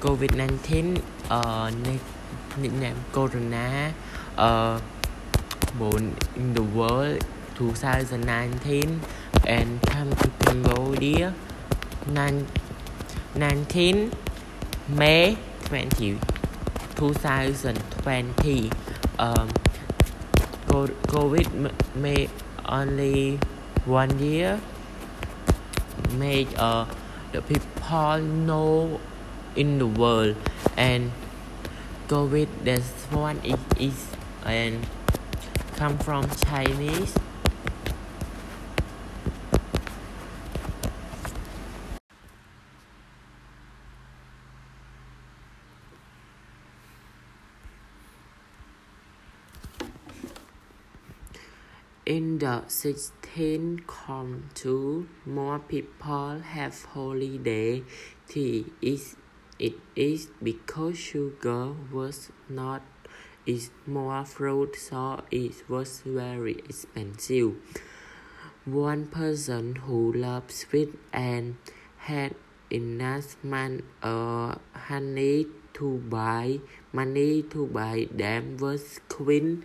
COVID-19 uh, ờ, nickname Corona ờ, uh, born in the world 2019 and come to Cambodia 19 May 20 2020 um, COVID may only one year. Made uh, the people know in the world. And COVID this one is, is and come from Chinese In the 16th country, more people have holiday. Tea is it is because sugar was not is more fruit so it was very expensive. One person who loves sweet and had enough money, uh, honey to buy money to buy them was Queen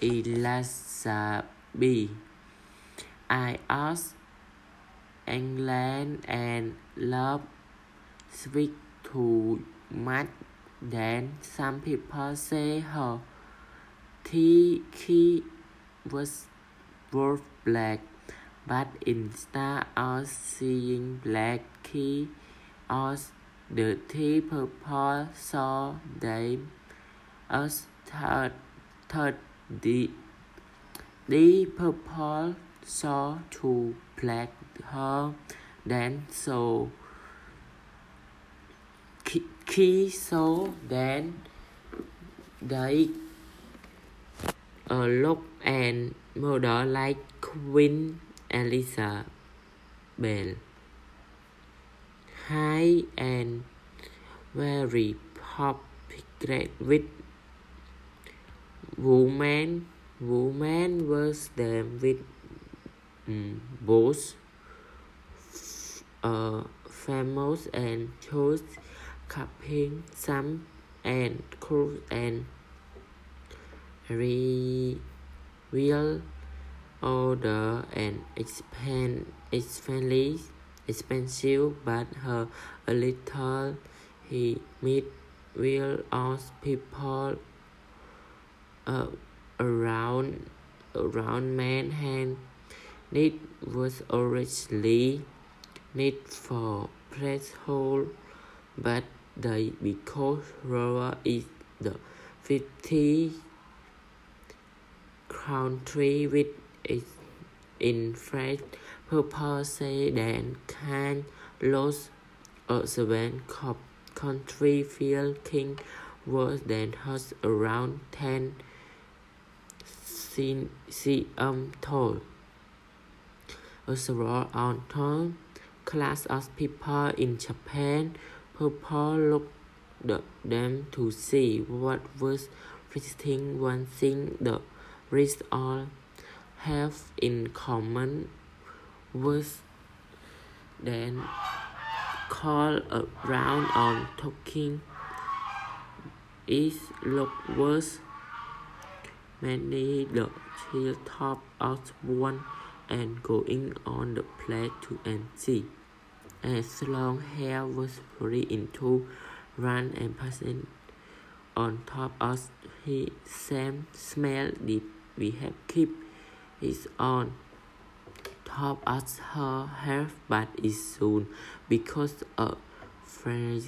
Elizabeth. I asked England and love speak too much then some people say her tea was both black but instead of seeing black tea or the tea purple so they us third third the the purple saw to black her then so key so then they uh, look and model like Queen Elizabeth. High and very popular with women woman was them with um, both uh, famous and chose cupping some and cruise and re real order and expand expensive expensive but her a little he meet real us people uh, around around Manhattan. It was originally made for placeholder, but the because Roma is the 50 country with its in France purpose than can lose a seven country feel king worse than has around 10 cm um, tall. A small on tall class of people in Japan People looked them to see what was visiting one thing the rest all have in common was then call around on talking is look worse many the top of one and going on the plate to see as long hair was fully into run and passing on top of his same smell did we have keep is on top of her hair but is soon because a friend